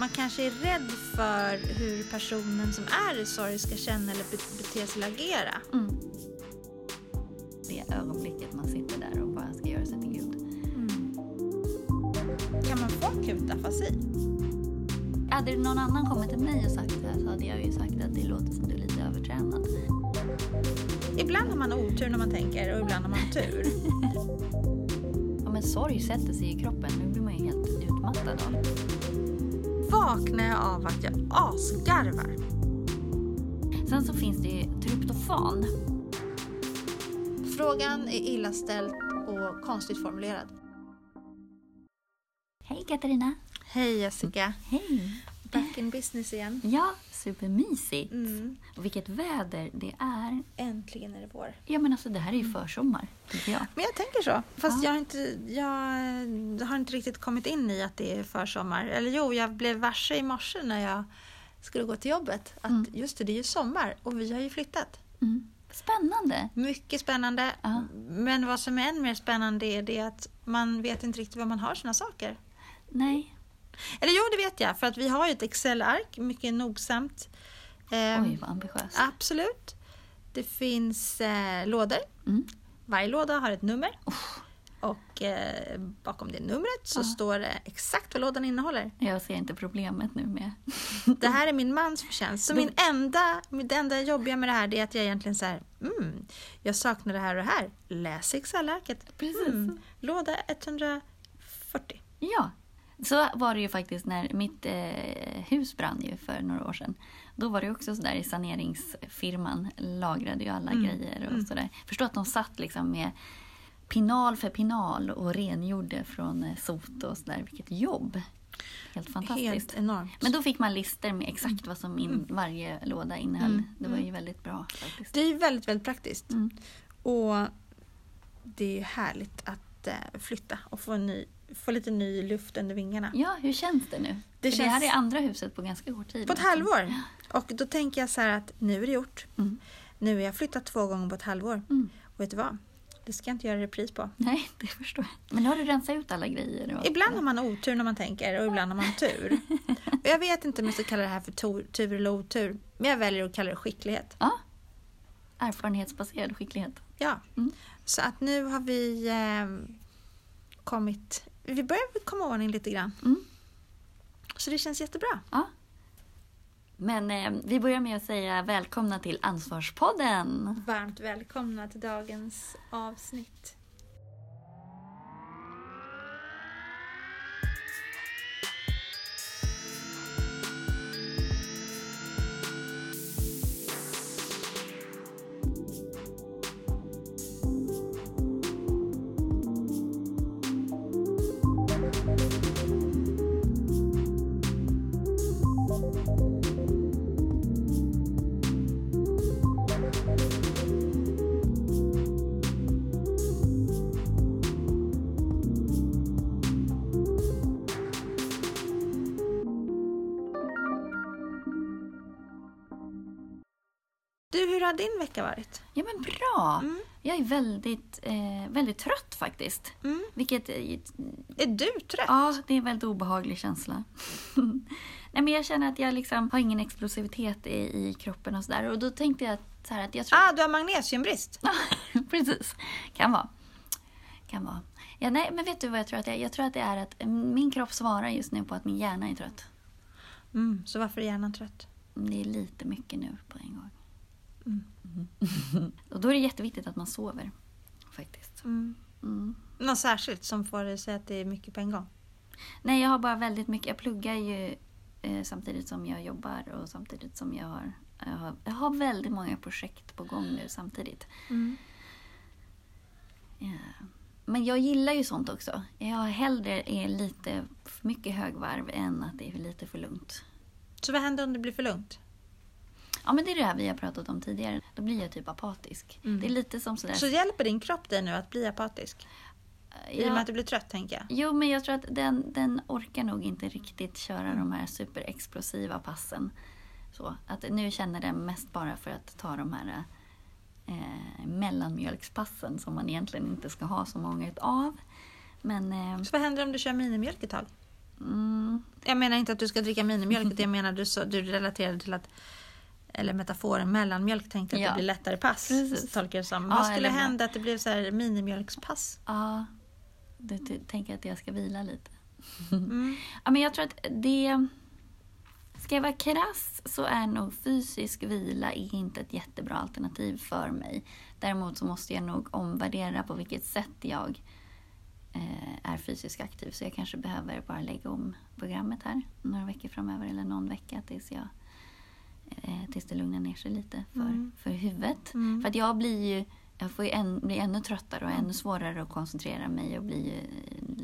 man kanske är rädd för hur personen som är i sorg ska känna eller be- bete sig eller agera. Mm. Det ögonblicket man sitter där och bara ska göra sig till Gud. Kan man få akut afasi? Hade någon annan kommit till mig och sagt det här så hade jag ju sagt att det låter som du är lite övertränad. Ibland har man otur när man tänker och ibland har man tur. Ja, men sorg sätter sig i kroppen. Nu blir man ju helt utmattad av. Vaknar jag av att jag asgarvar? Sen så finns det ju tryptofan. Frågan är illa ställd och konstigt formulerad. Hej Katarina! Hej Jessica, Hej! Back in business igen. Ja, supermysigt. Mm. Och vilket väder det är. Äntligen är det vår. Ja men alltså det här är ju försommar, tycker jag. Men jag tänker så. Fast Ja. jag, har inte, jag har inte riktigt kommit in i att det är försommar. Eller jo, jag blev varse i morse när jag skulle gå till jobbet. Att Mm. just det, det är ju sommar och vi har ju flyttat. Mm. Spännande! Mycket spännande. Ja. Men vad som är än mer spännande är det att man vet inte riktigt var man har sina saker. Nej. Eller jo, det vet jag. För att vi har ju ett Excel-ark, mycket nogsamt. Ehm, Oj, vad ambitiöst. Absolut. Det finns eh, lådor. Mm. Varje låda har ett nummer. Och eh, bakom det numret så Ja. står det exakt vad lådan innehåller. Jag ser inte problemet nu med... Det här är min mans förtjänst. Så min enda, det enda jobbiga med det här är att jag egentligen så här, mm, jag saknar det här och det här. Läs Excel-arket. Mm, låda 140. Ja, så var det ju faktiskt när mitt eh, hus brann ju för några år sedan. Då var det också sådär i saneringsfirman lagrade ju alla Mm. grejer och Mm. sådär. Förstå att de satt liksom med pinal för pinal och rengjorde från eh, sot och sådär. Vilket jobb! Helt fantastiskt. Helt enormt. Men då fick man lister med exakt vad som in, varje låda innehöll. Mm. Det var ju Mm. väldigt bra faktiskt. Det är väldigt, väldigt praktiskt. Mm. Och det är härligt att eh, flytta och få, en ny, få lite ny luft under vingarna. Ja, hur känns det nu? Det För det här känns- är andra huset på ganska kort tid. På ett alltså. halvår. Och då tänker jag så här att nu är det gjort. Mm. Nu har jag flyttat två gånger på ett halvår. Mm. Och vet du vad? Det ska jag inte göra repris på. Nej, det förstår jag. Men har du rensat ut alla grejer? Och... Ibland har man otur när man tänker och ibland har man tur. och jag vet inte om jag ska kalla det här för tur, tur eller otur. Men jag väljer att kalla det skicklighet. Ja. Erfarenhetsbaserad skicklighet. Ja. Mm. Så att nu har vi eh, kommit... Vi börjar komma ordning lite grann. Mm. Så det känns jättebra. Ja. Men eh, vi börjar med att säga välkomna till Ansvarspodden. Varmt välkomna till dagens avsnitt. Vecka varit? Ja men bra! Mm. Jag är väldigt, eh, väldigt trött faktiskt. Mm. Vilket, eh, Är du trött? ja det är en väldigt obehaglig känsla. Nej men jag känner att jag liksom har ingen explosivitet i, i kroppen och sådär. Och då tänkte jag att, så här, att jag tror Ah, du har magnesiumbrist. Ja, precis. Kan vara. Kan vara. Ja, nej, men vet du vad jag tror att det är? Jag tror att det är att min kropp svarar just nu på att min hjärna är trött. Mm, så varför är hjärnan trött? Det är lite mycket nu på en gång. Mm. Och då är det jätteviktigt att man sover. Faktiskt. Mm. Mm. Något särskilt som får dig att säga att det är mycket på en gång? Nej, jag har bara väldigt mycket. Jag pluggar ju eh, samtidigt som jag jobbar och samtidigt som jag har, jag har... Jag har väldigt många projekt på gång nu samtidigt. Mm. Ja. Men jag gillar ju sånt också. Jag hellre är lite för mycket högvarv än att det är lite för lugnt. Så vad händer om det blir för lugnt? Ja, men det är det här vi har pratat om tidigare. Då blir jag typ apatisk. Mm. Det är lite som sådär... Så hjälper din kropp dig nu att bli apatisk? I och med att du blir trött, tänker jag. Jo, men jag tror att den, den orkar nog inte riktigt köra de här superexplosiva passen. Så att nu känner den mest bara för att ta de här eh, mellanmjölkspassen som man egentligen inte ska ha så många av. Men eh, Så vad händer om du kör minimjölk ett tag? Mm, Jag menar inte att du ska dricka minimjölk, jag menar du, så, du relaterade till att eller metaforen mellanmjölk tänkte att Ja. det blir lättare pass. Precis. Tolkar det som. Ja, Vad skulle hända att det blev så här minimjölkspass? ja, du, du tänker att jag ska vila lite. Mm. Ja, men jag tror att det... Ska jag vara krass så är nog fysisk vila inte ett jättebra alternativ för mig. Däremot så måste jag nog omvärdera på vilket sätt jag eh, är fysiskt aktiv. Så jag kanske behöver bara lägga om programmet här några veckor framöver eller någon vecka tills, jag, eh, tills det lugnar ner sig lite för, Mm. för huvudet. Mm. För att jag blir ju jag får ju en, bli ännu tröttare och ännu svårare att koncentrera mig och bli ju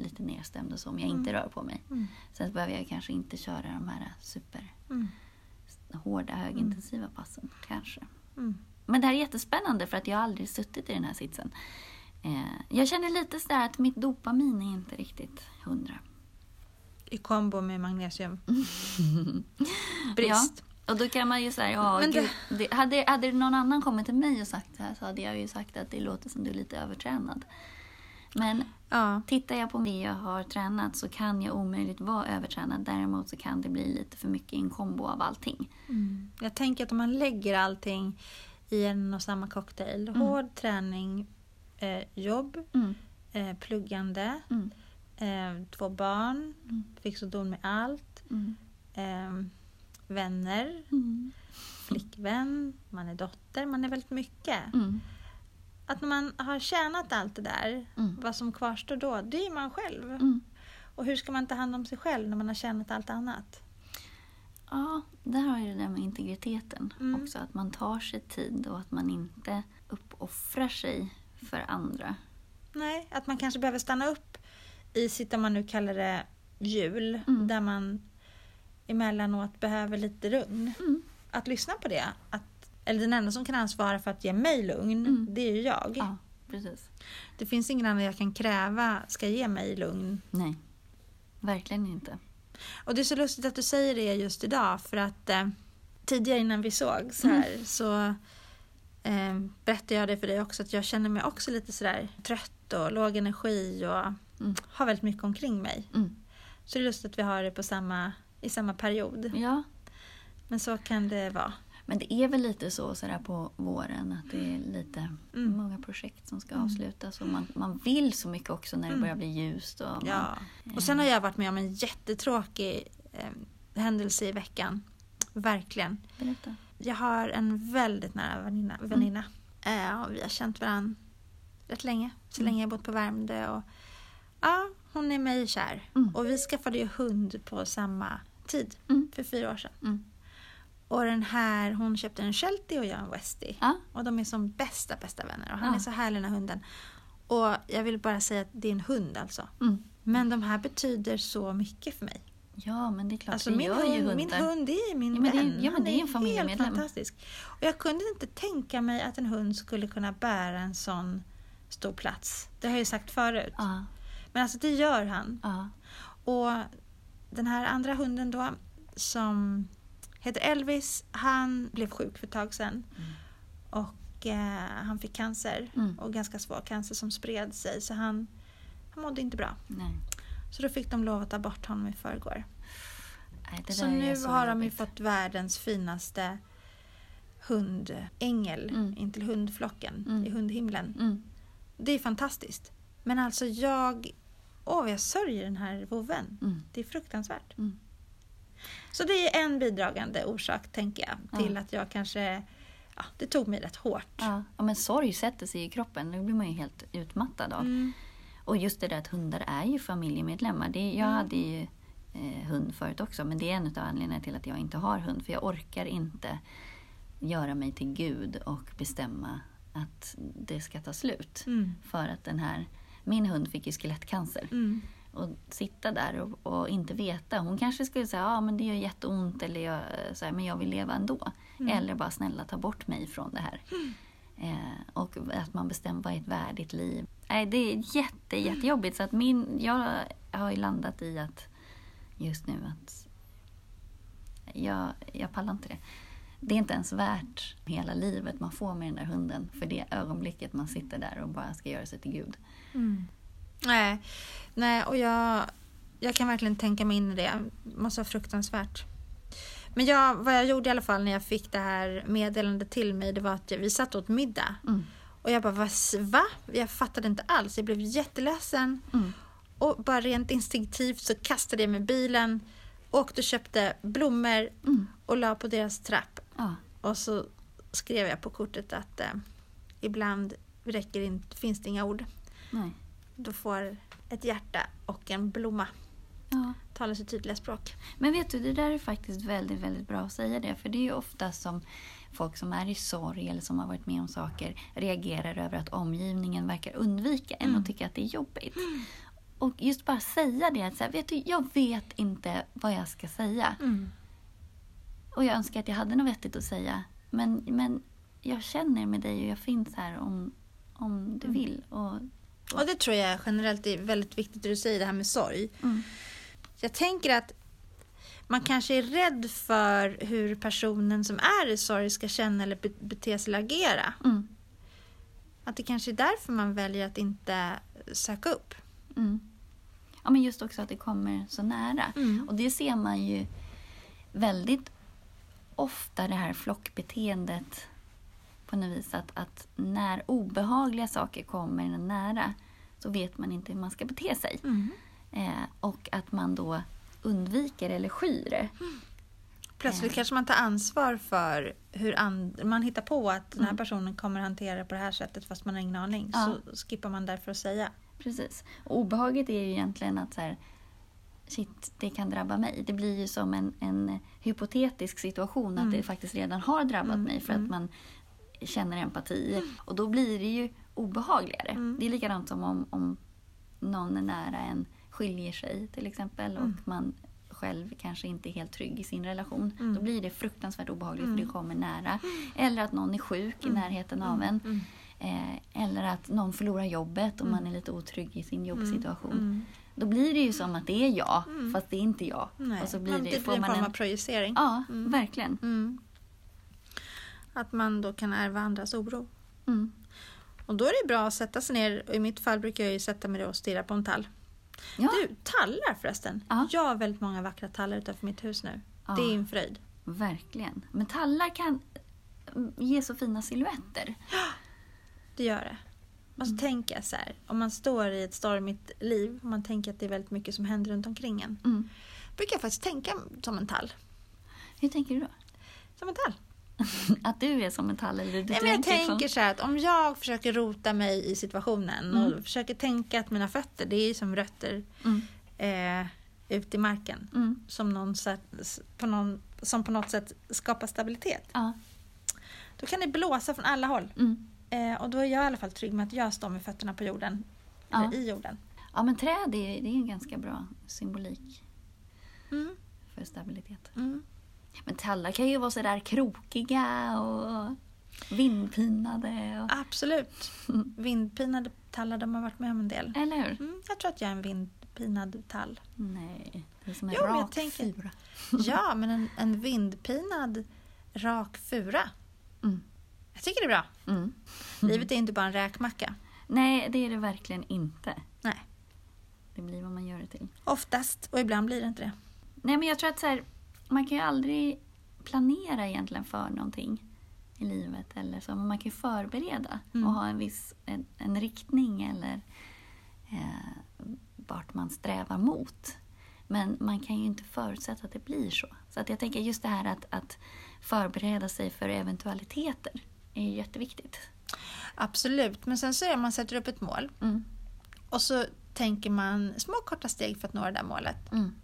lite nedstämd och så om jag inte rör på mig. Mm. Sen behöver jag kanske inte köra de här super Mm. hårda, högintensiva passen kanske. Mm. Men det här är jättespännande för att jag har aldrig suttit i den här sitsen. Eh, jag känner lite sådär att mitt dopamin är inte riktigt hundra. I kombo med magnesium. Brist. Och då kan man ju säga, ja, det- gud, det, hade, hade någon annan kommit till mig och sagt det här så hade jag ju sagt att det låter som du är lite övertränad. Men Ja. tittar jag på det jag har tränat så kan jag omöjligt vara övertränad. Däremot så kan det bli lite för mycket en kombo av allting. Mm. Jag tänker att om man lägger allting i en och samma cocktail. Mm. Hård träning, eh, jobb, Mm. eh, pluggande, Mm. eh, två barn, Mm. fix och don med allt, Mm. Vänner, Mm. flickvän, man är dotter, man är väldigt mycket. Mm. Att när man har tjänat allt det där, Mm. vad som kvarstår då, det är man själv. Mm. Och hur ska man ta hand om sig själv när man har tjänat allt annat? Ja, där har ju det där med integriteten Mm. också. Att man tar sig tid och att man inte uppoffrar sig för andra. Nej, att man kanske behöver stanna upp i sitt, om man nu kallar det, hjul. Mm. Där man emellanåt behöver lite lugn. Mm. Att lyssna på det. Att, eller den enda som kan ansvara för att ge mig lugn, Mm. det är ju jag. Ja, precis. Det finns ingen annan jag kan kräva ska ge mig lugn. Nej, verkligen inte. Och det är så lustigt att du säger det just idag för att eh, tidigare innan vi sågs här Mm. så eh, berättade jag det för dig också att jag känner mig också lite sådär trött och låg energi och Mm. har väldigt mycket omkring mig. Mm. Så det är lustigt att vi har det på samma, i samma period. Ja, Men så kan det vara. men det är väl lite så sådär på våren att det är lite Mm. många projekt som ska Mm. avslutas och man, man vill så mycket också när det Mm. börjar bli ljust. Och man, Ja. Och sen har jag varit med om en jättetråkig eh, händelse i veckan. Verkligen. Berätta. Jag har en väldigt nära väninna. väninna. Eh, och vi har känt varandra rätt länge. Så Mm. länge jag bott på Värmdö. Och, ja, hon är mig kär. Mm. Och vi skaffade ju hund på samma tid. Mm. För fyra år sedan. Mm. Och den här, hon köpte en Sheltie och jag en Westie. Ja. Och de är som bästa, bästa vänner. Och han Ja. är så härlig den här hunden. Och jag vill bara säga att det är en hund alltså. Mm. Men de här betyder så mycket för mig. ja, men det är klart, Alltså det min, gör ju hund, min hund är min Ja, men det vän. ja, men det är en familjemedlem. helt fantastisk. Och jag kunde inte tänka mig att en hund skulle kunna bära en sån stor plats. Det har jag ju sagt förut. Ja, Men alltså det gör han. Och den här andra hunden då som heter Elvis, han blev sjuk för ett tag sedan. Mm. Och eh, han fick cancer. Mm. Och ganska svår cancer som spred sig. Så han, han mådde inte bra. Nej. Så då fick de lov att ta bort honom i förrgår. Nej, Så nu så har de ju fått världens finaste hundängel Mm. in till hundflocken Mm. i hundhimlen. Mm. Det är fantastiskt. Men alltså jag, åh jag sörjer den här vovven. Mm. Det är fruktansvärt. Mm. Så det är en bidragande orsak, tänker jag, till Ja. att jag kanske, ja, det tog mig rätt hårt. Ja. ja, men sorg sätter sig i kroppen. Då blir man ju helt utmattad av. Mm. Och just det där att hundar är ju familjemedlemmar. Det, jag Mm. hade ju eh, hund förut också, men det är en av anledningarna till att jag inte har hund. För jag orkar inte göra mig till gud och bestämma att det ska ta slut. Mm. För att den här, min hund fick ju skelettcancer. Mm. Och sitta där och, och inte veta. Hon kanske skulle säga men det gör jätteont eller jag, så här, men jag vill leva ändå. Mm. Eller bara snälla ta bort mig från det här. Eh, och att man bestämmer vad är ett värdigt liv. Nej, det är jätte, jättejobbigt. Så att min, jag har ju landat i att just nu att jag, jag pallar inte det. Det är inte ens värt hela livet man får med den där hunden för det ögonblicket man sitter där och bara ska göra sig till Gud. Mm. Nej. Nej, och jag jag kan verkligen tänka mig in i det. Det måste vara fruktansvärt. Men jag, vad jag gjorde i alla fall när jag fick det här meddelandet till mig, det var att vi satt åt middag. Mm. Och jag bara, "Va? va? Jag fattade inte alls. Jag blev jätteledsen. Mm. Och bara rent instinktivt så kastade jag mig i bilen, åkte och köpte blommor Mm. och la på deras trapp. Ja. Och så skrev jag på kortet att eh, ibland räcker inte, finns det inga ord. Nej. Då får ett hjärta och en blomma Ja. tala sitt tydliga språk. Men vet du, det där är faktiskt väldigt, väldigt bra att säga det. För det är ju ofta som folk som är i sorg eller som har varit med om saker reagerar över att omgivningen verkar undvika en Mm. och tycker att det är jobbigt. Och just bara säga det, att så här, vet du, jag vet inte vad jag ska säga. Mm. Och jag önskar att jag hade något vettigt att säga. Men, men jag känner med dig och jag finns här om, om du Mm. vill. Och, Och det tror jag generellt är väldigt viktigt det du säger, det här med sorg. mm, Jag tänker att man kanske är rädd för hur personen som är i sorg ska känna eller be- bete sig eller agera. mm, Att det kanske är därför man väljer att inte söka upp. mm. Ja, men just också att det kommer så nära. Mm. Och det ser man ju väldigt ofta det här flockbeteendet på något vis att, att när obehagliga saker kommer nära så vet man inte hur man ska bete sig. Mm. Eh, och att man då undviker eller skyr det. Plötsligt Eh. kanske man tar ansvar för hur and- man hittar på att den här Mm. personen kommer hantera det på det här sättet fast man har ingen aning. Ja. Så skippar man därför att säga. Precis. Och obehaget är ju egentligen att så här, shit, det kan drabba mig. Det blir ju som en, en hypotetisk situation Mm. att det faktiskt redan har drabbat Mm, mig för mm. att man känner empati. Och då blir det ju obehagligare. Mm. Det är likadant som om, om någon är nära en skiljer sig till exempel Mm. och man själv kanske inte är helt trygg i sin relation. Mm. Då blir det fruktansvärt obehagligt Mm. för det kommer nära. Eller att någon är sjuk i närheten av en. Mm. Eh, eller att någon förlorar jobbet och Mm. man är lite otrygg i sin jobbsituation. Då blir det ju som att det är jag, Mm. fast det är inte jag. Nej. Och så blir det, det får blir en man form en... av projicering. Ja, Mm. verkligen. Mm. Att man då kan ärva andras oro. Mm. Och då är det bra att sätta sig ner, i mitt fall brukar jag ju sätta mig och stirra på en tall. Ja, Du, tallar förresten. Ja. Jag har väldigt många vackra tallar utanför mitt hus nu. Ja. Det är en fröjd. verkligen. Men tallar kan ge så fina silhuetter. Det gör det. Och så Mm. tänker jag så här, om man står i ett stormigt liv och man tänker att det är väldigt mycket som händer runt omkring en. Mm. Brukar jag faktiskt tänka som en tall. Hur tänker du då? Som en tall. Att du är som en tall? Eller du Nej, men jag tänker som... så här att om jag försöker rota mig i situationen Mm. och försöker tänka att mina fötter, det är som rötter Mm. eh, ut i marken. Mm. Som, någon på någon, som på något sätt skapar stabilitet. Ja. Då kan det blåsa från alla håll. Mm. Eh, och då är jag i alla fall trygg med att jag står med fötterna på jorden. Ja. Eller i jorden. ja, men träd är, det är en ganska bra symbolik Mm. för stabilitet. Mm. Men tallar kan ju vara sådär krokiga och vindpinade. Och... Absolut. Vindpinade tallar, de har varit med om en del. Eller hur? Mm, jag tror att jag är en vindpinad tall. Nej, det är som en Jo, rak tänker- fura. Ja, men en, en vindpinad rak fura. Mm. Jag tycker det är bra. Mm. Livet är inte bara en räkmacka. Nej, det är det verkligen inte. Nej. Det blir vad man gör det till. Oftast, och ibland blir det inte det. Nej, men jag tror att så här, man kan ju aldrig planera egentligen för någonting i livet eller så, men man kan ju förbereda Mm. och ha en viss en, en riktning eller eh, vart man strävar mot. Men man kan ju inte förutsätta att det blir så. Så att jag tänker just det här att, att förbereda sig för eventualiteter är ju jätteviktigt. Absolut, men sen så är det man sätter upp ett mål Mm. och så tänker man små korta steg för att nå det där målet. Mm.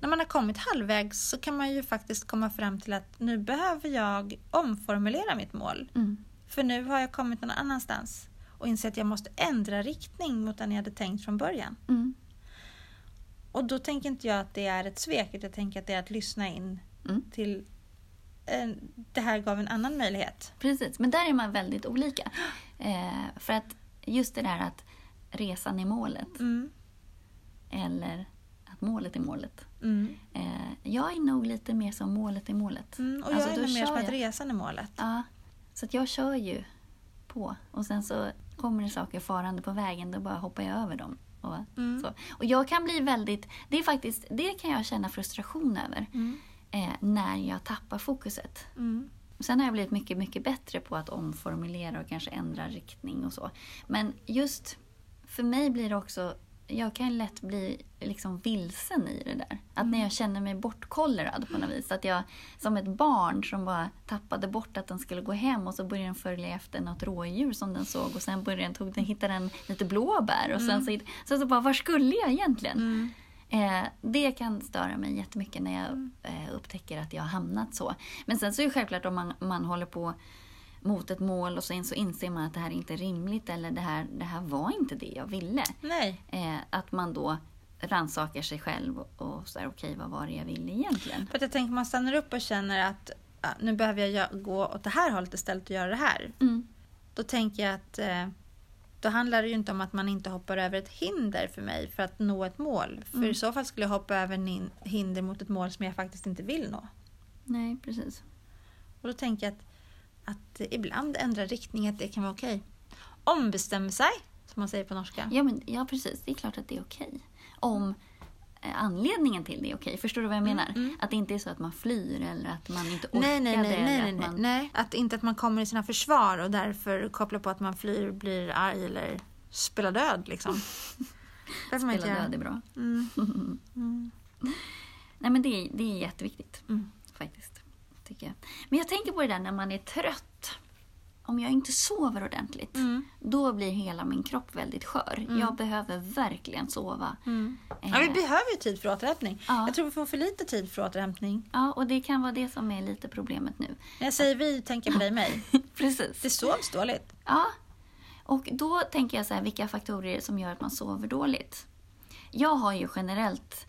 När man har kommit halvvägs så kan man ju faktiskt komma fram till att nu behöver jag omformulera mitt mål. Mm. För nu har jag kommit någon annanstans och inser att jag måste ändra riktning mot den jag hade tänkt från början. Mm. Och då tänker inte jag att det är ett svek, utan jag tänker att det är att lyssna in Mm. till det här gav en annan möjlighet. Precis, men där är man väldigt olika. Eh, för att just det där att resan är målet Mm. eller att målet är målet. Mm. Eh, jag är nog lite mer som målet är målet. Mm. Och Alltså, jag är då nog mer som att jag. resan är målet. Ja, så att jag kör ju på och sen så kommer det saker farande på vägen, då bara hoppar jag över dem Och, Mm. så. och jag kan bli väldigt, det är faktiskt, det kan jag känna frustration över. Mm. Eh, när jag tappar fokuset. Mm. Sen har jag blivit mycket, mycket bättre på att omformulera och kanske ändra riktning och så. Men just för mig blir det också, jag kan lätt bli liksom vilsen i det där. Att när jag känner mig bortkollerad på något vis. Att jag som ett barn som bara tappade bort att den skulle gå hem och så började den följa efter något rådjur som den såg och sen började den, tog den, hittade den lite blåbär och sen så, så, så bara, var skulle jag egentligen? Mm. Eh, det kan störa mig jättemycket när jag eh, upptäcker att jag har hamnat så. Men sen så är det självklart om man, man håller på mot ett mål och sen så inser man att det här är inte rimligt eller det här, det här var inte det jag ville. Nej. Eh, att man då rannsakar sig själv och, och så okej vad var det jag ville egentligen? För att jag tänker man stannar upp och känner att ja, nu behöver jag gå åt det här hållet istället och göra det här. Mm. Då tänker jag att eh, då handlar det ju inte om att man inte hoppar över ett hinder för mig för att nå ett mål. För Mm. i så fall skulle jag hoppa över hinder mot ett mål som jag faktiskt inte vill nå. Nej, precis. Och då tänker jag att, att ibland ändra riktning, att det kan vara okej. Ombestämma sig, som man säger på norska. Ja, men, ja, precis. Det är klart att det är okej. Om anledningen till det är okej. Förstår du vad jag menar? mm. Att det inte är så att man flyr eller att man inte orkade. Nej, nej, nej, nej, att man... nej. Att inte att man kommer i sina försvar och därför kopplar på att man flyr, blir arg eller spelar död liksom. Spela död är bra. Mm. Mm. Nej men det är, det är jätteviktigt Mm. faktiskt. Tycker jag. Men jag tänker på det där när man är trött. Om jag inte sover ordentligt, Mm. då blir hela min kropp väldigt skör. Mm. Jag behöver verkligen sova. Mm. Eh, Ja, vi behöver ju tid för återhämtning. Ja. Jag tror vi får för lite tid för återhämtning. Ja, och det kan vara det som är lite problemet nu. Jag säger vi tänker på dig mig. Precis. Det sovs dåligt. Ja. Och då tänker jag så här, vilka faktorer som gör att man sover dåligt? Jag har ju generellt eh,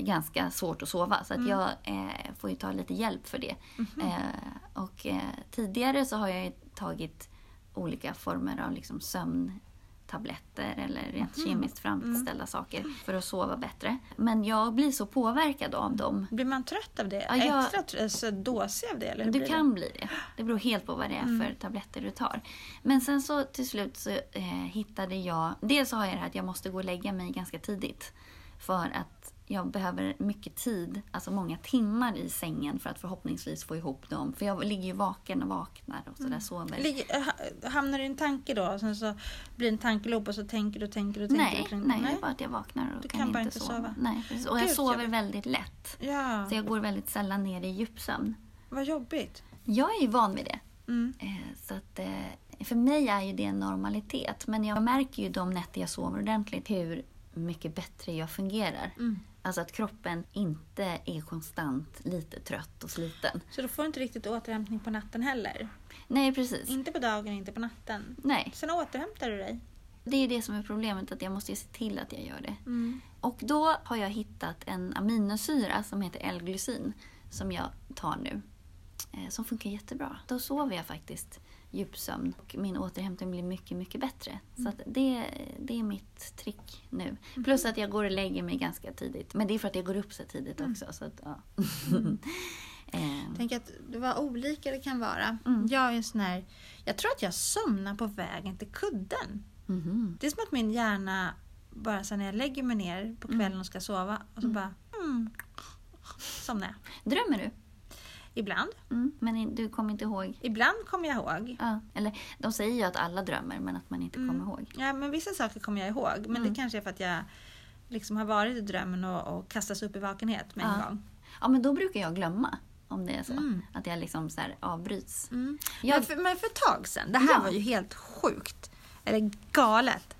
ganska svårt att sova så att Mm. jag eh, får ju ta lite hjälp för det. Mhm. Eh, och eh, tidigare så har jag ju tagit olika former av liksom sömntabletter eller rent Mhm. kemiskt Mm. framställda saker för att sova bättre. Men jag blir så påverkad av dem. Blir man trött av det? Ja, jag- Extra trött, alltså, dåsig av det? Eller Du kan bli det. Det beror helt på vad det är Mm. för tabletter du tar. Men sen så till slut så eh, hittade jag... Dels så har jag det här att jag måste gå och lägga mig ganska tidigt. För att jag behöver mycket tid, alltså många timmar i sängen för att förhoppningsvis få ihop dem. För jag ligger ju vaken och vaknar och sådär sover. det? Ligger- ha- Hamnar du i en tanke då? Och sen så blir det en tankeloop och så tänker du, tänker du, tänker nej, tänker nej, är bara att jag vaknar och Du kan, kan bara inte sova. sova. Nej, precis. Och jag Gud, sover jobbigt. väldigt lätt. Ja, Så jag går väldigt sällan ner i djupsömn. vad jobbigt. Jag är ju van vid det. Mm. Eh, Så att, eh, för mig är ju det en normalitet. Men jag märker ju de nätter jag sover ordentligt hur mycket bättre jag fungerar. Mm. Alltså att kroppen inte är konstant lite trött och sliten. Så då får du inte riktigt återhämtning på natten heller? Nej, precis. Inte på dagen, inte på natten. Nej, Sen återhämtar du dig? det är det som är problemet. Att jag måste se till att jag gör det. Mm. Och då har jag hittat en aminosyra som heter L-glycin som jag tar nu. eh, Som funkar jättebra. Då sover jag faktiskt djupsömn och min återhämtning blir mycket, mycket bättre. Så att det, det är mitt trick nu. Plus att jag går och lägger mig ganska tidigt. Men det är för att jag går upp så tidigt också. Så att, ja. Eh, Tänk att det var olika det kan vara. Mm. Jag är en sån här, jag tror att jag somnar på vägen till kudden. mhm. Det är som att min hjärna bara så när jag lägger mig ner på kvällen och ska sova och så bara mm, somnar jag. Drömmer du? Ibland. Mm. Men du kommer inte ihåg? Ibland kommer jag ihåg. Ja. Eller de säger ju att alla drömmer men att man inte Mm. kommer ihåg. Ja, men vissa saker kommer jag ihåg. Men Mm. det kanske är för att jag liksom har varit i drömmen och, och kastas upp i vakenhet med en Ja. gång. Ja, men då brukar jag glömma om det är så. Mm. Att jag liksom så avbryts. Mm. Jag- Men, för, men för ett tag sedan, det här Ja. var ju helt sjukt. Eller galet.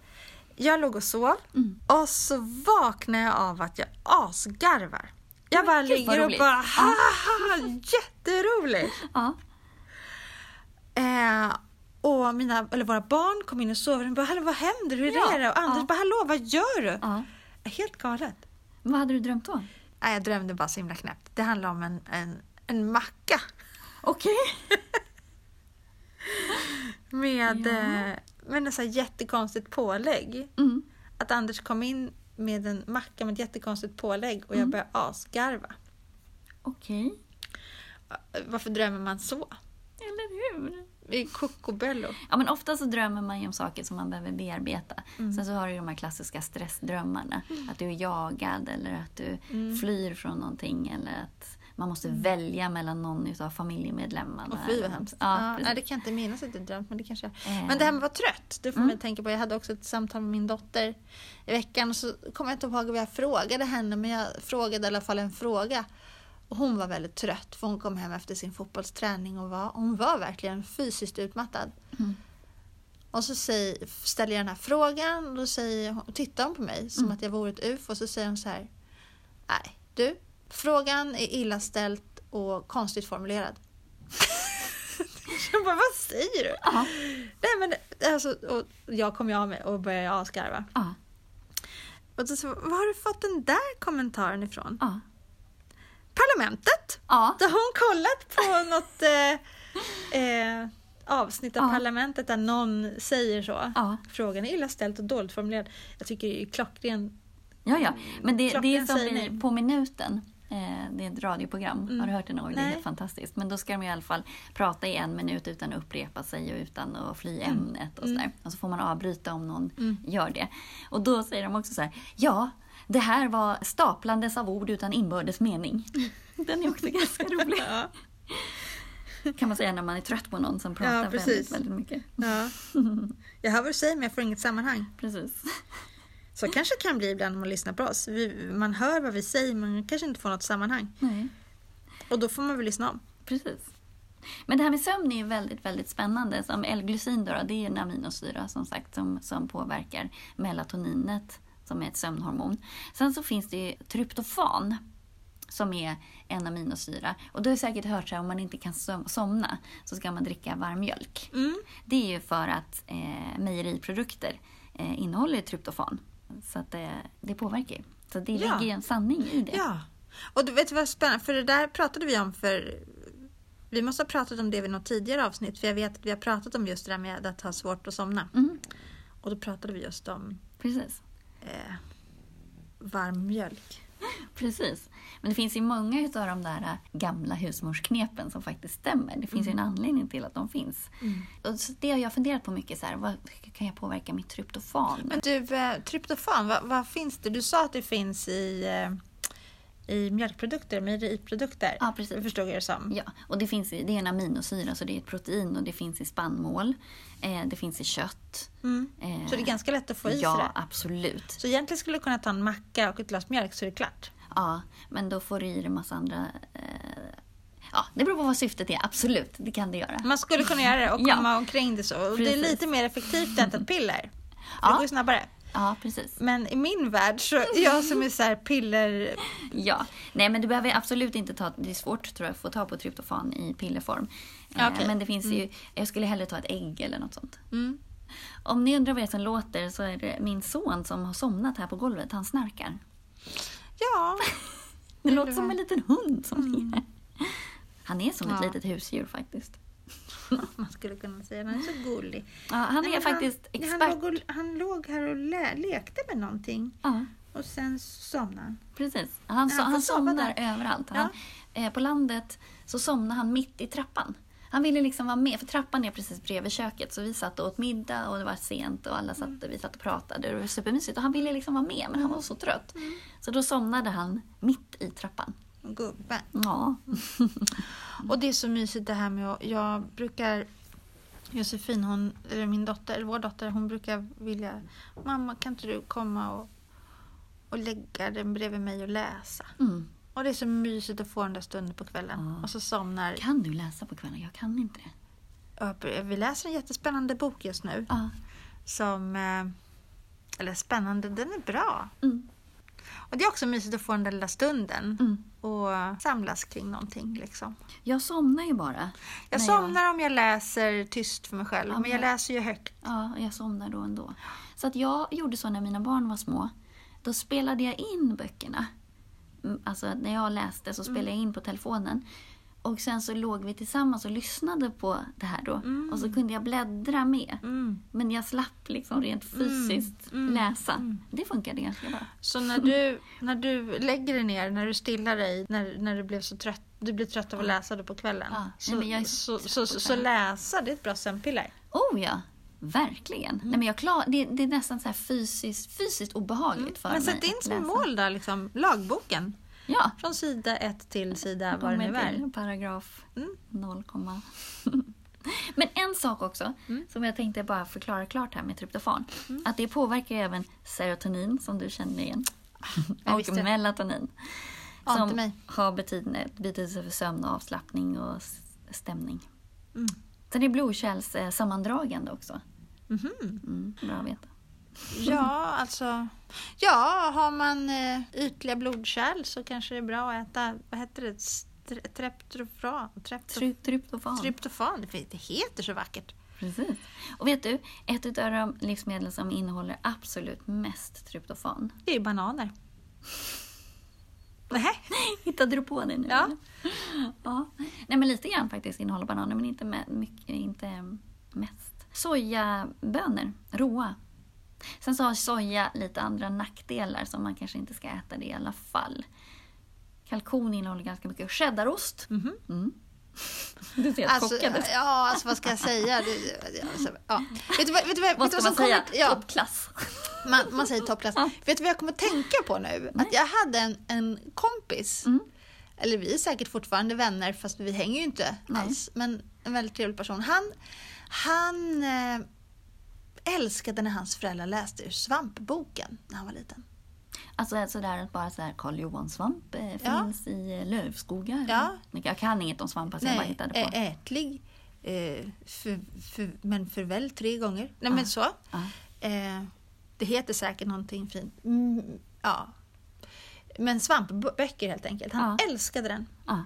Jag låg och sov Mm. och så vaknar jag av att jag asgarvar. Jag bara gud, ligger och bara haha, jätteroligt. Ja. Eh, och mina, eller våra barn kom in och sov och bara, hallå vad händer, hur Ja, är det? Och Anders ja. bara, hallå vad gör du? ja. Helt galet. Vad hade du drömt då? Nej, jag drömde bara så himla knäppt. Det handlar om en, en, en macka Okej. med, Ja. eh, med en sån här jättekonstigt pålägg. Mm. Att Anders kom in med en macka med ett jättekonstigt pålägg och jag Mm. började asgarva. Okej. Varför drömmer man så? Eller hur? I Cocobello. Ja, men ofta så drömmer man ju om saker som man behöver bearbeta. Mm. Sen så har du ju de här klassiska stressdrömmarna. Att du är jagad eller att du Mm. flyr från någonting eller att man måste välja mellan någon utav familjemedlemmarna. Och fy vad hemskt. Ja, Ja, det kan jag inte minnas att jag drömt, men det kanske jag Eh, Men det här med att vara trött, det får Mm. man tänka på. Jag hade också ett samtal med min dotter i veckan och så kommer jag inte ihåg vad jag frågade henne, men jag frågade i alla fall en fråga. Och hon var väldigt trött för hon kom hem efter sin fotbollsträning och var, hon var verkligen fysiskt utmattad. Mm. Och så säger, ställer jag den här frågan och då säger hon, tittar hon på mig som Mm. att jag vore ett ufo och så säger hon så här. Nej, du, frågan är illa ställt och konstigt formulerad. jag bara, vad säger du? Ja, Nej men alltså, och jag kom ju av mig och började asgarva. ja, Och då så, var har du fått den där kommentaren ifrån? ja. Parlamentet! ja. Då har hon kollat på något eh, eh, avsnitt av. Parlamentet där någon säger så. Frågan är illa ställt och dåligt formulerad. Jag tycker det är klockren. Ja, ja. Men det, det är som. På minuten. Eh, det är ett radioprogram. Mm. Har du hört det någon gång? Det är helt fantastiskt. Men då ska de i alla fall prata i en minut utan att upprepa sig och utan att fly ämnet. Och, Mm. sådär. och så får man avbryta om någon Mm. gör det. Och då säger de också så här. Ja, det här var staplandes av ord utan inbördes mening. Den är också ganska rolig. Ja. Kan man säga när man är trött på någon som pratar Ja, väldigt, väldigt mycket. Ja. Jag hör vad du säger men jag får inget sammanhang. Precis. Så kanske kan bli ibland när man lyssnar på oss. Vi, man hör vad vi säger men man kanske inte får något sammanhang. Nej. Och då får man väl lyssna om. Precis. Men det här med sömn är ju väldigt, väldigt spännande. Som L-glycin då, det är en aminosyra som sagt som, som påverkar melatoninet som är ett sömnhormon. Sen så finns det ju tryptofan som är en aminosyra. Och du har säkert hört här, om man inte kan som- somna så ska man dricka varm mjölk. Mm. Det är ju för att eh, mejeriprodukter eh, innehåller tryptofan. Så att eh, det påverkar ju. Så det ligger ju en sanning i det. Ja. Och du vet vad spännande, för det där pratade vi om för vi måste ha pratat om det vid något tidigare avsnitt för jag vet att vi har pratat om just det där med att ha svårt att somna. Mm, Och då pratade vi just om precis. eh, varm mjölk. Precis. Men det finns ju många utav de där äh, gamla husmorsknepen som faktiskt stämmer. Det finns ju en anledning till att de finns. Och så det har jag funderat på mycket. Så här, vad kan jag påverka mitt tryptofan? Men du, eh, tryptofan, vad, vad finns det? Du sa att det finns i, eh, i mjölkprodukter, mejeriprodukter. Ja, precis. Förstod jag det som. Ja, och det, finns i, det är en aminosyra, så det är ett protein och det finns i spannmål. Eh, det finns i kött. Mm. Eh, Så det är ganska lätt att få i sig Ja, det. absolut. Så egentligen skulle du kunna ta en macka och ett glas mjölk så är det klart. Ja, men då får du i dig massa andra... Eh, ja, det beror på vad syftet är. Absolut, det kan det göra. Man skulle kunna göra det och Ja. komma omkring det så. Och det är lite mer effektivt än ett piller. Ja. Det går ju snabbare. Ja, precis. Men i min värld så är jag som är så här piller... Ja, nej men du behöver absolut inte ta, det är svårt tror jag att få ta på tryptofan i pillerform. Ja, Eh, okej. Men det finns ju, jag skulle hellre ta ett ägg eller något sånt. Mm. Om ni undrar vad det är som låter så är det min son som har somnat här på golvet, han snarkar. Ja. Det låter som en liten hund som är. Han är som ett Ja. litet husdjur faktiskt. Man skulle kunna säga han är så gullig. Ja, han Nej, är faktiskt han, expert. Han låg, och, han låg här och lä, lekte med någonting Ja, och sen somnade han. precis. Han, so- han han somnar där. överallt. Han, eh, på landet så somnar han mitt i trappan. Han ville liksom vara med, för trappan är precis bredvid köket. Så vi satt och åt middag och det var sent och alla satt, Mm. vi satt och pratade. Det var supermysigt och han ville liksom vara med men han var så trött. Mm. Så då somnade han mitt i trappan. Gubben. Ja, Och det är så mysigt det här med att jag brukar Josefin, hon, eller min dotter, vår dotter, hon brukar vilja Mamma kan inte du komma och, och lägga den bredvid mig och läsa? mm. Och det är så mysigt att få den där stunden på kvällen. Ja. Och så somnar... Kan du läsa på kvällen? Jag kan inte det. Vi läser en jättespännande bok just nu. Ja. Som... eh, Eller spännande, den är bra. Mm. Och det är också mysigt att få den där lilla stunden. Mm. Och samlas kring någonting liksom. Jag somnar ju bara. Jag somnar om jag läser tyst för mig själv. Ja, men jag läser ju högt. Ja, jag somnar då ändå. Så att jag gjorde så när mina barn var små. Då spelade jag in böckerna. Mm, Alltså när jag läste så spelade jag in på telefonen. Och sen så låg vi tillsammans och lyssnade på det här då. Mm. Och så kunde jag bläddra med. Mm. Men jag slapp liksom rent fysiskt Mm. läsa. Det funkade ganska bra. Så när du, när du lägger dig ner, när du stillar dig, när, när du blev så trött, du blir trött av att läsa det på kvällen. Ja. Nej, Så, är så, så så, läsa, det är ett bra sömnpiller. Oh ja, verkligen. Nej, men jag klar, det, det är nästan så fysiskt, fysiskt obehagligt för Men mig sätt in som mål då, liksom, lagboken. Ja, Från sida ett till sida vad det nu är. paragraf Mm. 0, Men en sak också, Mm. som jag tänkte bara förklara klart här med tryptofan. Att det påverkar även serotonin, som du känner igen. och melatonin. Som har betydelse, betydelse för sömn och avslappning och stämning. Mm. Sen är blodkärlssammandragande också. Mhm. Mm, bra att veta. Ja, alltså. Ja, har man eh, ytliga blodkärl så kanske det är bra att äta, vad heter det, treptofan? Treptof- Try- Tryptofan. Tryptofan, det heter så vackert. Precis. Och vet du, ett av de livsmedel som innehåller absolut mest tryptofan. Det är bananer. Nej. Hittade du på det nu? Ja. ja. Nej men lite grann faktiskt innehåller bananer men inte, med, mycket, inte mest. Sojabönor, råa. Sen så har soja lite andra nackdelar som man kanske inte ska äta det i alla fall. Kalkon innehåller ganska mycket cheddarost. Mhm. Mm. Du ser helt Alltså, chockad ut. ja, alltså vad ska jag säga? Det, alltså, ja. Vet du vad, vet du vad, Vad vet ska du man säga? Kommer, ja, Toppklass. man, man säger toppklass. Ja. Vet du vad jag kommer tänka på nu? Att jag hade en, en kompis, Mm. eller vi är säkert fortfarande vänner fast vi hänger ju inte Nej. alls, men en väldigt trevlig person. Han, han eh, älskade när hans föräldrar läste ur Svampboken när han var liten. Alltså sådär att bara sådär Karl Johan svamp eh, Ja. finns i eh, lövskogar. Ja. Jag kan inget om svampar så jag bara hittade på. ätlig, eh, för, för, men för väl tre gånger. Nej men så. Ja. Eh, det heter säkert någonting fint. Mm, ja. Men svampböcker helt enkelt. Han Ja. älskade den. Ja.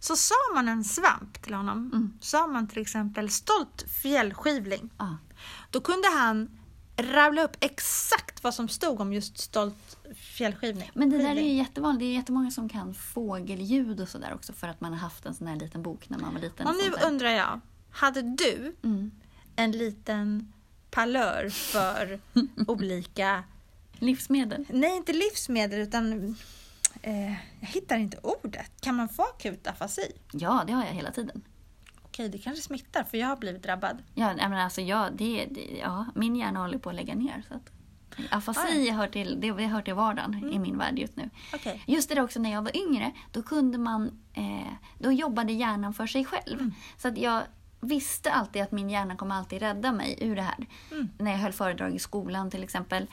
Så sa man en svamp till honom, Mm. sa man till exempel stolt fjällskivling, Ja. då kunde han rabbla upp exakt vad som stod om just stolt fjällskivling. Men det där är ju jättevanligt. Det är jättemånga som kan fågelljud och sådär också för att man har haft en sån här liten bok när man var liten. Och nu undrar jag, hade du mm. en liten palör för olika, Livsmedel. nej inte livsmedel utan eh, jag hittar inte ordet. Kan man få akut afasi? Ja, det har jag hela tiden. Okej, det kanske smittar för jag har blivit drabbad. Ja, men alltså, ja, det, det, ja, min hjärna håller på att lägga ner. Så att, afasi hör till, det, det hör till vardagen Mm. i min värld just nu. Okej. Just det där också när jag var yngre, då kunde man, eh, då jobbade hjärnan för sig själv. Mm. Så att jag visste alltid att min hjärna kommer alltid rädda mig ur det här. Mm. När jag höll föredrag i skolan till exempel,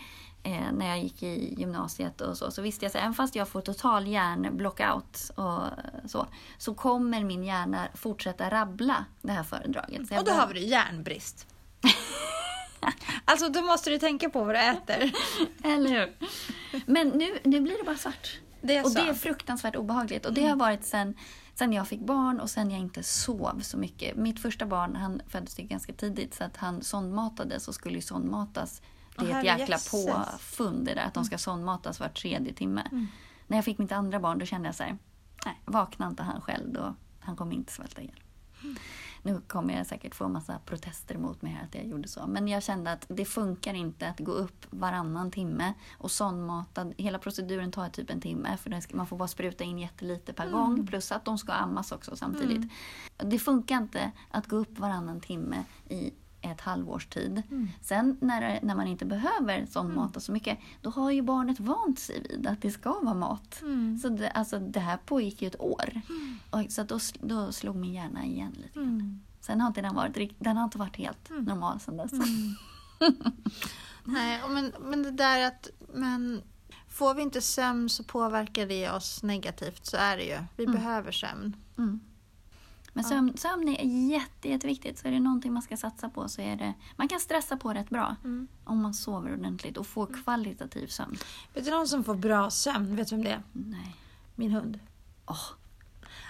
eh, när jag gick i gymnasiet och så, så visste jag att även fast jag får total hjärnblockout och så, så kommer min hjärna fortsätta rabbla det här föredraget. Och då har vi järnbrist. alltså då måste du tänka på vad du äter. Eller hur? Men nu, nu blir det bara svart. Det är och så. det är fruktansvärt obehagligt. Och det har varit sen, sen jag fick barn och sen jag inte sov så mycket. Mitt första barn han föddes ganska tidigt så att han sondmatades och skulle sondmatas. Det är ett jäkla påfund det där att de ska sondmatas var tredje timme. När jag fick mitt andra barn då kände jag så här, nej, vaknar inte han själv då, han kommer inte svälta ihjäl. Nu kommer jag säkert få massa protester mot mig här att jag gjorde så. Men jag kände att det funkar inte att gå upp varannan timme och sondmata. Hela proceduren tar typ en timme för ska- man får bara spruta in jättelite per gång. Plus att de ska ammas också samtidigt. Det funkar inte att gå upp varannan timme i ett halvårs tid. Sen när, när man inte behöver sondmata så mycket, då har ju barnet vant sig vid att det ska vara mat. Mm. Så det, alltså, det här pågick ju ett år. Och, så då, då slog min hjärna igen lite grann. Mm. Sen har inte den varit, den har inte varit helt normal sen dess. Nej, och men, men det där att men får vi inte sömn så påverkar det oss negativt. Så är det ju. Vi behöver sömn. Mm. Men Ja. sömn, sömn är jätte, jätteviktigt. Så är det någonting man ska satsa på så är det... Man kan stressa på rätt bra Mm. om man sover ordentligt och får kvalitativ sömn. Vet du någon som får bra sömn? Vet du vem det är? Nej. Min hund. Åh,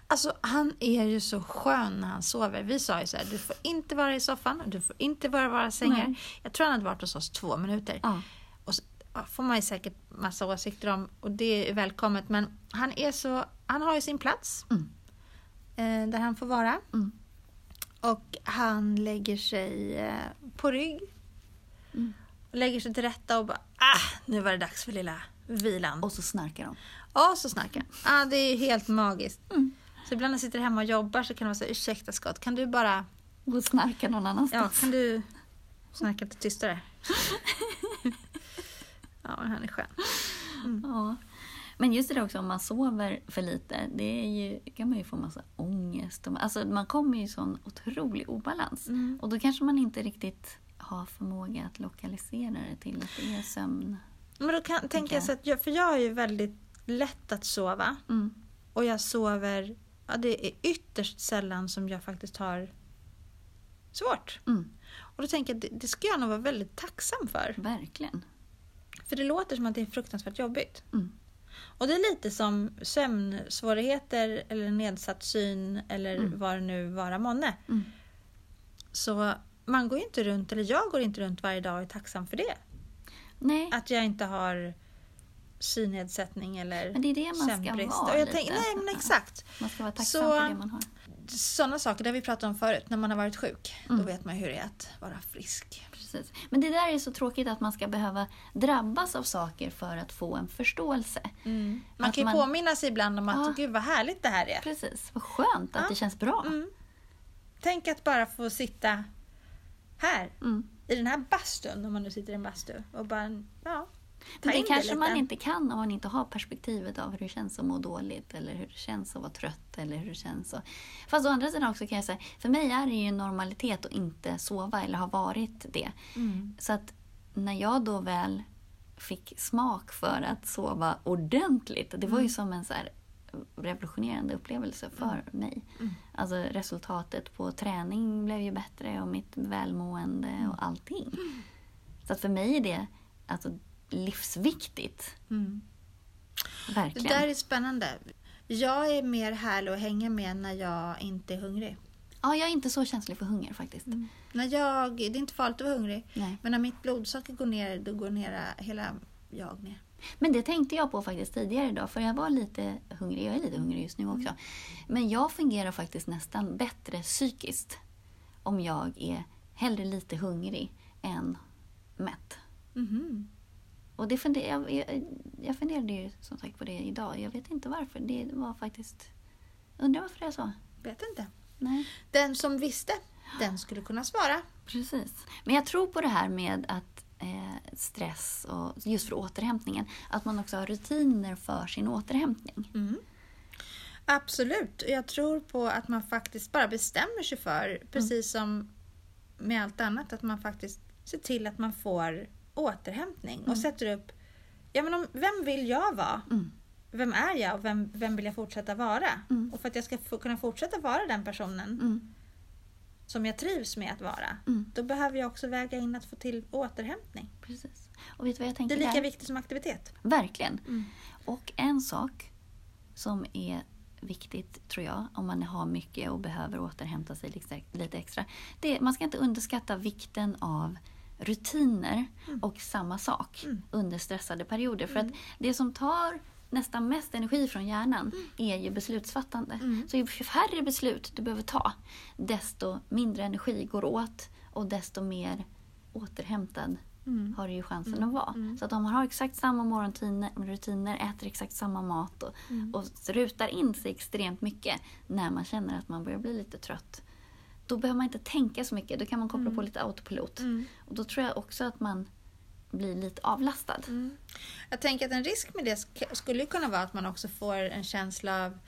Alltså han är ju så skön när han sover. Vi sa ju så här, du får inte vara i soffan, du får inte vara i våra sängar. Nej. Jag tror han hade varit hos oss två minuter. ja. Och så ja, får man ju säkert massa åsikter om och det är välkommet. Men han är så, han har ju sin plats. Mm. Eh, där han får vara. Mm. Och han lägger sig eh, på rygg. Mm. Och lägger sig till rätta och bara ah, nu var det dags för lilla vilan. Och så snarkar de. Ja, så snackar han. Ah, det är helt magiskt. Mm. Så ibland när jag sitter hemma och jobbar så kan det vara så ursäkta Scott, kan du bara, Och snarkar någon ja, annanstans. kan du snacka lite tystare? ja, han är skön. Ja. Men just det där också om man sover för lite, det är ju, kan man ju få massa ångest. Och, alltså man kommer ju i sån otrolig obalans. Mm. Och då kanske man inte riktigt har förmåga att lokalisera det till att det är sömn. Men då kan, tänker jag så att, jag, för jag är ju väldigt lätt att sova. Mm. Och jag sover, ja det är ytterst sällan som jag faktiskt har svårt. Mm. Och då tänker jag det, det ska jag nog vara väldigt tacksam för. Verkligen. För det låter som att det är fruktansvärt jobbigt. Mm. Och det är lite som sömnsvårigheter eller nedsatt syn eller Mm. vad det nu vara månne. Mm. Så man går ju inte runt, eller jag går inte runt varje dag och är tacksam för det. Nej, Att jag inte har synnedsättning eller men det är det man ska sömnbrist. vara Och jag lite. tänker, nej men exakt. Man ska vara tacksam Så- för det man har. Sådana saker, det vi pratat om förut, när man har varit sjuk. Då Mm. vet man hur det är att vara frisk. Precis. Men det där är så tråkigt att man ska behöva drabbas av saker för att få en förståelse. Man Att kan ju man- påminna sig ibland om att, Ja. gud vad härligt det här är. Precis, vad skönt att Ja. det känns bra. Mm. Tänk att bara få sitta här, Mm. i den här bastun, om man nu sitter i en bastu, och bara, ja. Men det kanske lite. man inte kan om man inte har perspektivet av hur det känns att må dåligt eller hur det känns att vara trött. Eller hur det känns att... Fast å andra sidan också kan jag säga, för mig är det ju normalitet att inte sova eller har varit det. Mm. Så att när jag då väl fick smak för att sova ordentligt, det var ju som en så revolutionerande upplevelse för mig. Mm. Alltså resultatet på träning blev ju bättre och mitt välmående och allting. Så att för mig är det alltså livsviktigt. Mm. Det Verkligen. där är spännande. Jag är mer härlig att hänga med när jag inte är hungrig. Ja, jag är inte så känslig för hunger faktiskt. När jag, det är inte farligt att vara hungrig, Nej. men när mitt blodsocker går ner, då går ner hela jag ner. Men det tänkte jag på faktiskt tidigare idag, för jag var lite hungrig. Jag är lite hungrig just nu också. Men jag fungerar faktiskt nästan bättre psykiskt om jag är hellre lite hungrig än mätt. Mhm. Och det funder, jag, jag, jag funderade ju som sagt på det idag. Jag vet inte varför. Det var faktiskt... Undrar varför det är så? Vet inte. Nej. Den som visste, den skulle kunna svara. Precis. Men jag tror på det här med att eh, stress och just för återhämtningen, att man också har rutiner för sin återhämtning. Mm. Absolut. Jag tror på att man faktiskt bara bestämmer sig för, precis som med allt annat, att man faktiskt ser till att man får återhämtning och sätter upp, ja men om, vem vill jag vara? Mm. Vem är jag och vem, vem vill jag fortsätta vara? Mm. Och för att jag ska kunna fortsätta vara den personen Mm. som jag trivs med att vara, Mm. då behöver jag också väga in att få till återhämtning. Precis. Och vet vad jag Det tänker är lika där? viktigt som aktivitet. Verkligen. Mm. Och en sak som är viktigt, tror jag, om man har mycket och behöver återhämta sig lite- extra. Det man ska inte underskatta vikten av rutiner och samma sak Mm. under stressade perioder. För att det som tar nästan mest energi från hjärnan Mm. är ju beslutsfattande. Mm. Så ju färre beslut du behöver ta, desto mindre energi går åt och desto mer återhämtad Mm. har du ju chansen Mm. att vara. Mm. Så att om man har exakt samma morgonrutiner, äter exakt samma mat och, Mm. och rutar in sig extremt mycket när man känner att man börjar bli lite trött. Då behöver man inte tänka så mycket, då kan man koppla på lite autopilot. Mm. Och då tror jag också att man blir lite avlastad. Mm. Jag tänker att en risk med det sk- skulle kunna vara att man också får en känsla av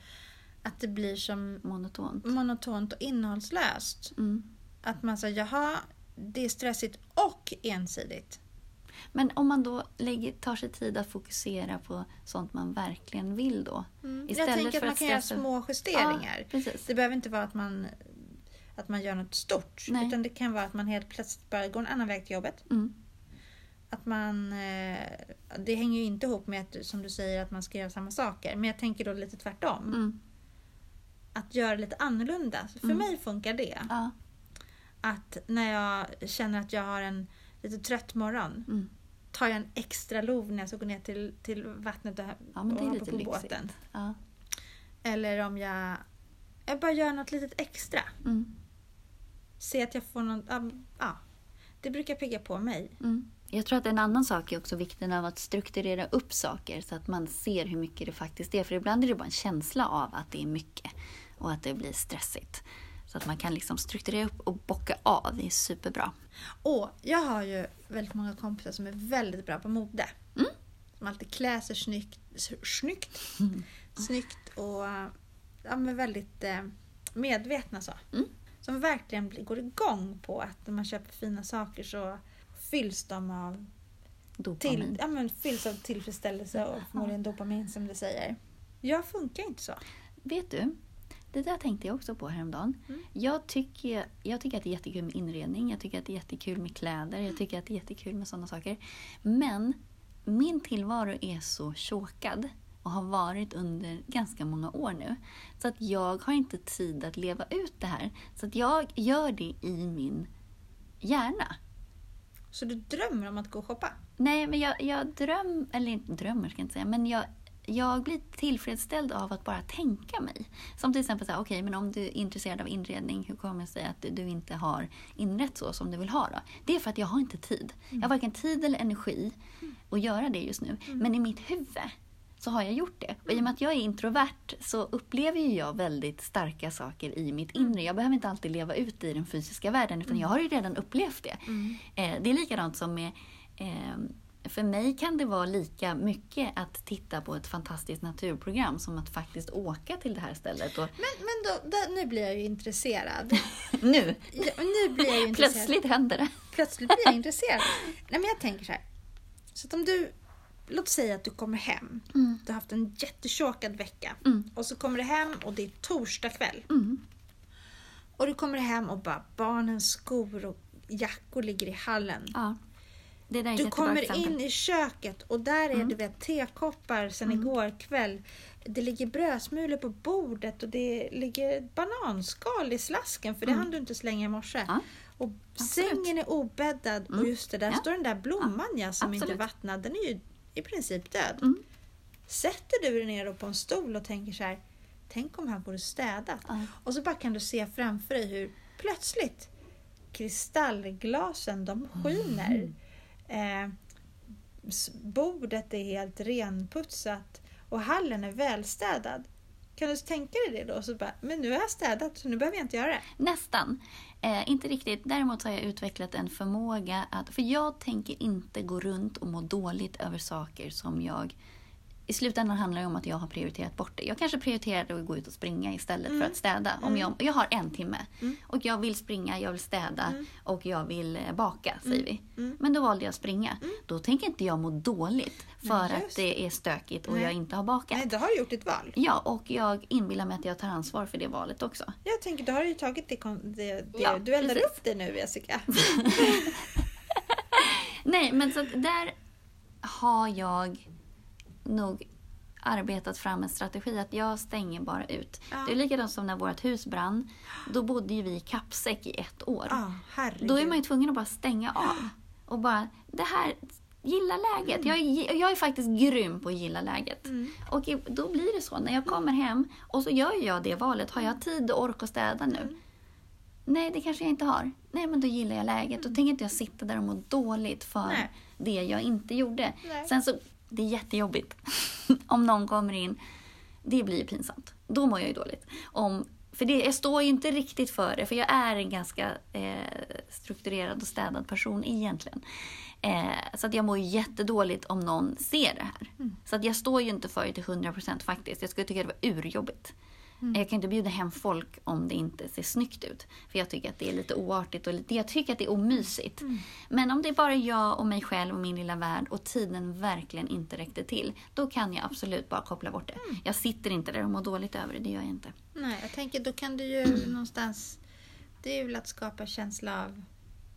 att det blir som Monotont. monotont och innehållslöst. Mm. Att man säger jaha, det är stressigt och ensidigt. Men om man då lägger, tar sig tid att fokusera på sånt man verkligen vill då. Jag Istället tänker för att man att kan göra stressa- små justeringar. Ja. Det behöver inte vara att man, att man gör något stort. Nej. Utan det kan vara att man helt plötsligt bara går en annan väg till jobbet. Mm. Att man, eh, det hänger ju inte ihop med att, som du säger att man ska göra samma saker. Men jag tänker då lite tvärtom. Mm. Att göra lite annorlunda. För Mm. mig funkar det. Ja. Att när jag känner att jag har en lite trött morgon Mm. tar jag en extra lov när jag ska gå ner till, till vattnet och, ja, men det är lite på lyxigt. båten. Ja. Eller om jag Jag bara gör något litet extra. Mm. Se att jag får någon... Ja, det brukar pigga på mig. Mm. Jag tror att en annan sak är också vikten av att strukturera upp saker så att man ser hur mycket det faktiskt är. För ibland är det bara en känsla av att det är mycket och att det blir stressigt. Så att man kan liksom strukturera upp och bocka av. Det är superbra. Och jag har ju väldigt många kompisar som är väldigt bra på mode. Mm. Som alltid klär sig snyggt, snyggt, snyggt och ja, men väldigt eh, medvetna så. Mm. Som verkligen går igång på att när man köper fina saker så fylls de av, Dopamin. till, ja, men fylls av tillfredsställelse och förmodligen dopamin som du säger. Jag funkar inte så. Vet du? Det där tänkte jag också på häromdagen. Mm. Jag, tycker, jag tycker att det är jättekul med inredning, jag tycker att det är jättekul med kläder, jag tycker att det är jättekul med sådana saker. Men min tillvaro är så chokad och har varit under ganska många år nu. Så att jag har inte tid att leva ut det här. Så att jag gör det i min hjärna. Så du drömmer om att gå och shoppa? Nej, men jag, jag drömmer, eller inte drömmer ska jag inte säga, men jag, jag blir tillfredsställd av att bara tänka mig. Som till exempel okej, men om du är intresserad av inredning, hur kommer det sig att du inte har inrett så som du vill ha då? Det är för att jag har inte tid. Jag har varken tid eller energi att göra det just nu. Men i mitt huvud så har jag gjort det. Och i och med att jag är introvert så upplever ju jag väldigt starka saker i mitt inre. Jag behöver inte alltid leva ut i den fysiska världen utan jag har ju redan upplevt det. Eh, det är likadant som med eh, för mig kan det vara lika mycket att titta på ett fantastiskt naturprogram som att faktiskt åka till det här stället. Och Men, men då, där, nu blir jag ju intresserad. nu, Ja, nu blir jag intresserad. plötsligt händer det. Plötsligt blir jag intresserad. Nej, men jag tänker så här. Så att om du, låt säga att du kommer hem. Mm. Du har haft en jättetjåkad vecka. Mm. Och så kommer du hem och det är torsdag kväll. Mm. Och du kommer hem och bara barnens skor och jackor ligger i hallen. Ja. Det där är Du kommer exempel. in i köket och där är Mm. det vet, tekoppar sedan igår kväll. Det ligger brödsmulor på bordet och det ligger bananskal i slasken för det hann du inte slänga i morse. Mm. Ja, Och absolut. sängen är obäddad och Mm. just det, där Ja. står den där blomman ja, som inte är absolut. vattnad. Den är ju i princip död. Mm. Sätter du dig ner på en stol och tänker så här, tänk om här vore städat. Ja. Och så bara kan du se framför dig hur plötsligt kristallglasen de skiner. Eh, s- bordet är helt renputsat och hallen är välstädad. Kan du tänka dig det då? Så bara, men nu har jag städat så nu behöver jag inte göra det. Nästan. Eh, inte riktigt. Däremot har jag utvecklat en förmåga att... För jag tänker inte gå runt och må dåligt över saker som jag... I slutändan handlar det om att jag har prioriterat bort det. Jag kanske prioriterade att gå ut och springa istället för att städa. Om jag, jag har en timme och jag vill springa, jag vill städa och jag vill eh, baka, säger vi. Men då valde jag att springa. Då tänker inte jag må dåligt för Nej, att det är stökigt och Nej. jag inte har bakat. Nej, då har du gjort ditt val. Ja, och jag inbillar mig att jag tar ansvar för det valet också. Jag tänker, då har du ju tagit det, det, det Ja, du eldar upp det nu Jessica. Nej, men så att där har jag nog arbetat fram en strategi att jag stänger bara ut. Ja. Det är likadant som när vårt hus brann. Då bodde ju vi i kappsäck i ett år. Ja. Då är man ju tvungen att bara stänga av. Och bara, det här, gilla läget. Jag, är, jag är faktiskt grym på att gilla läget. Mm. Och då blir det så, när jag kommer hem och så gör jag det valet. Har jag tid och ork att städa nu? Mm. Nej, det kanske jag inte har. Nej, men då gillar jag läget. Då tänker inte jag sitta där och må dåligt för Nej. det jag inte gjorde. Nej. Sen så, det är jättejobbigt om någon kommer in. Det blir pinsamt. Då mår jag ju dåligt. Om, för det, jag står ju inte riktigt för det, för jag är en ganska eh, strukturerad och städad person egentligen. Eh, så att jag mår jättedåligt om någon ser det här. Mm. Så att jag står ju inte för det till 100% faktiskt. Jag skulle tycka det var urjobbigt. Mm. Jag kan inte bjuda hem folk om det inte ser snyggt ut. För jag tycker att det är lite oartigt och lite, jag tycker att det är omysigt. Mm. Men om det är bara jag och mig själv och min lilla värld och tiden verkligen inte räckte till. Då kan jag absolut bara koppla bort det. Mm. Jag sitter inte där och mår dåligt över det, det gör jag inte. Nej, jag tänker då kan du ju någonstans... Det är väl att skapa känsla av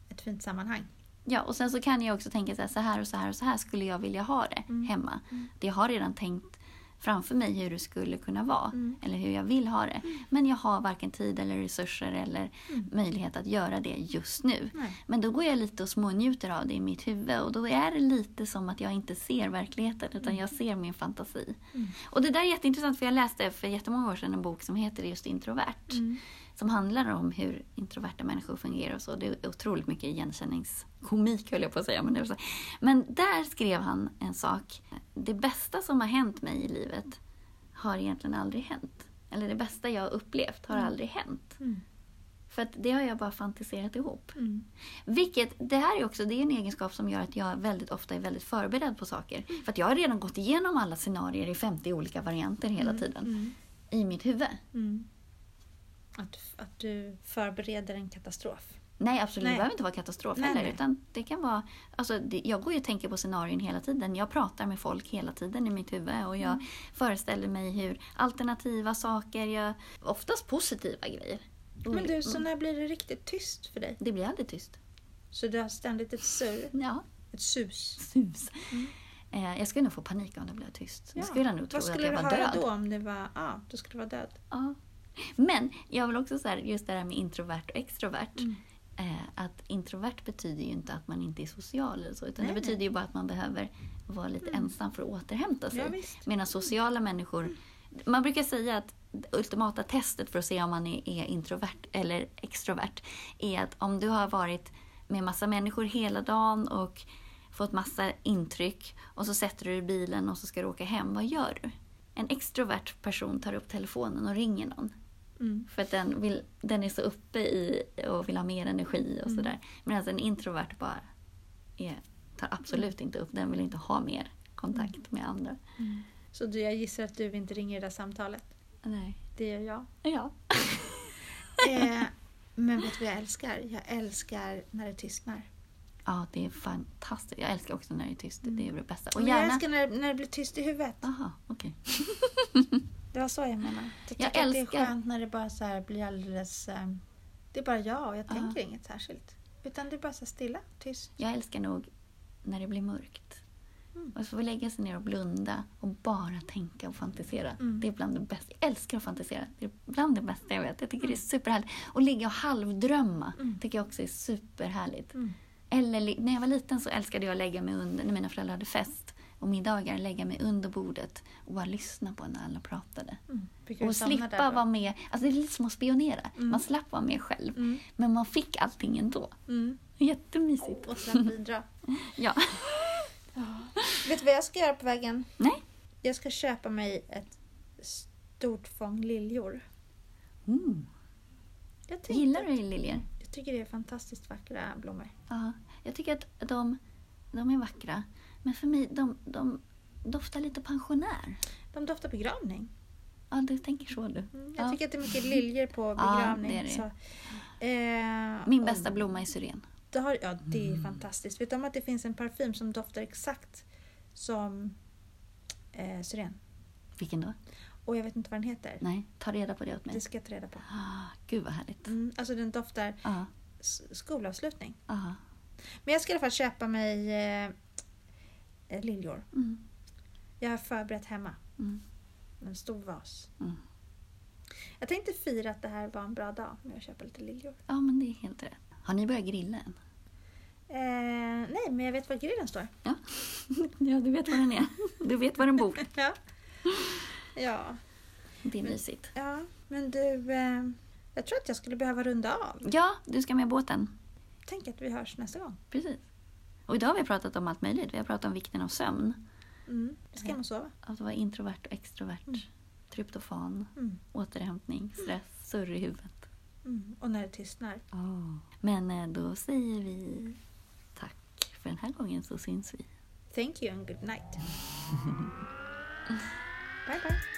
ett fint sammanhang. Ja, och sen så kan jag också tänka så här, så här och så här och så här skulle jag vilja ha det Mm. hemma. Det jag har redan tänkt framför mig hur det skulle kunna vara. Mm. Eller hur jag vill ha det. Men jag har varken tid eller resurser eller Mm. möjlighet att göra det just nu. Nej. Men då går jag lite och smånjuter av det i mitt huvud och då är det lite som att jag inte ser verkligheten utan jag ser min fantasi. Mm. Och det där är jätteintressant för jag läste för jättemånga år sedan en bok som heter just Introvert. Mm. Som handlar om hur introverta människor fungerar och så. Det är otroligt mycket igenkänningskomik höll jag på att säga. Men, det så. men där skrev han en sak. Det bästa som har hänt mig i livet har egentligen aldrig hänt. Eller det bästa jag har upplevt har Mm. aldrig hänt. Mm. För det har jag bara fantiserat ihop. Mm. Vilket, det här är också det är en egenskap som gör att jag väldigt ofta är väldigt förberedd på saker. För att jag har redan gått igenom alla scenarier i 50 olika varianter hela tiden. Mm. I mitt huvud. Mm. Att, att du förbereder en katastrof. Nej, absolut. Nej. Det behöver inte vara katastrof Nej, heller. nej. Utan det kan vara, alltså, det, jag går ju och tänker på scenarion hela tiden. Jag pratar med folk hela tiden i mitt huvud. Och jag Mm. föreställer mig hur alternativa saker, jag, oftast positiva grejer. Men du, så när blir det riktigt tyst för dig? Det blir aldrig tyst. Så du har ständigt ett surr, Ja, ett sus. sus. Mm. Eh, jag skulle nog få panik om det blev tyst. Ja. Jag skulle nog tro Vad att skulle jag du var höra död. då om det var, ja, du skulle vara död? Ja. Men jag vill också säga just det här med introvert och extrovert. Mm. Eh, att introvert betyder ju inte att man inte är social eller så. Utan Nej, det betyder nej. ju bara att man behöver vara lite Mm. ensam för att återhämta sig. Ja. Medan sociala människor... Man brukar säga att det ultimata testet för att se om man är, är introvert eller extrovert är att om du har varit med massa människor hela dagen och fått massa intryck och så sätter du dig i bilen och så ska du åka hem. Vad gör du? En extrovert person tar upp telefonen och ringer någon. Mm. För att den, vill, den är så uppe i och vill ha mer energi och Mm. sådär. Medan en introvert bara är, tar absolut inte upp, den vill inte ha mer kontakt med andra. Så du, jag gissar att du inte ringer det där samtalet. Nej. Det gör jag. Ja. Eh, men vet du vad jag älskar? Jag älskar när det tystnar. Ja, det är fantastiskt. Jag älskar också när det är tyst. Det är det bästa. Och Men jag gärna... älskar när, när det blir tyst i huvudet. Aha, okej. Det var så jag menade. Jag tycker Jag att det är älskar- skönt när det bara så blir alldeles... Eh, det är bara jag och jag Ja. tänker inget särskilt. Utan det är bara så stilla, tyst. Jag älskar nog när det blir mörkt. Mm. Och så får lägga sig ner och blunda och bara tänka och fantisera. Mm. Det är bland det bästa. Jag älskar att fantisera. Det är bland det bästa jag vet. Jag tycker det är Mm. superhärligt. Och ligga och halvdrömma Mm. tycker jag också är superhärligt. Mm. Eller när jag var liten så älskade jag att lägga mig under, när mina föräldrar hade fest och middagar, lägga mig under bordet och bara lyssna på när alla pratade. Mm. Och slippa vara med, alltså det är lite som att spionera. Mm. Man slapp vara med själv. Mm. Men man fick allting ändå. Mm. Jättemysigt. Och sen bidra. Ja. Vet du vad jag ska göra på vägen? Nej. Jag ska köpa mig ett stort fång liljor. Mm. Tänkte, Gillar du liljor? jag tycker det är fantastiskt vackra blommor. Ja. Jag tycker att de, de är vackra. Men för mig, de, de doftar lite pensionär. De doftar begravning. Ja, du tänker så du. Mm, jag Ja. tycker att det är mycket liljor på Ja, begravning. det är det. Så, eh, Min och bästa blomma är syren. Det har, ja, det är fantastiskt. Vet du om att det finns en parfym som doftar exakt som eh, syren? Vilken då? Och jag vet inte vad den heter. Nej, ta reda på det åt mig. Det ska jag ta reda på. Ah, gud vad härligt. Mm, alltså den doftar Ja, s- skolavslutning. ja. Men jag ska i alla fall köpa mig eh, liljor. Mm, Jag har förberett hemma. mm, En stor vas. mm. Jag tänkte fira att det här var en bra dag med att köpa lite liljor. Ja, men det är helt rätt. Har ni börjat grilla än? Eh, nej, men jag vet var grillen står. Ja. ja, du vet var den är. Du vet var den bor. Ja. Ja, Det är mysigt. ja. men du. Eh, jag tror att jag skulle behöva runda av. Ja, du ska med båten. Tänk att vi hörs nästa gång. Precis. Och idag har vi pratat om allt möjligt. Vi har pratat om vikten av sömn. Mm. Ska och sova. Att vara introvert och extrovert. Tryptofan, Mm. återhämtning, stress, surr i huvudet. Mm. Och när det tystnar. Men eh, då säger vi tack för den här gången så syns vi. Thank you and good night. bye bye.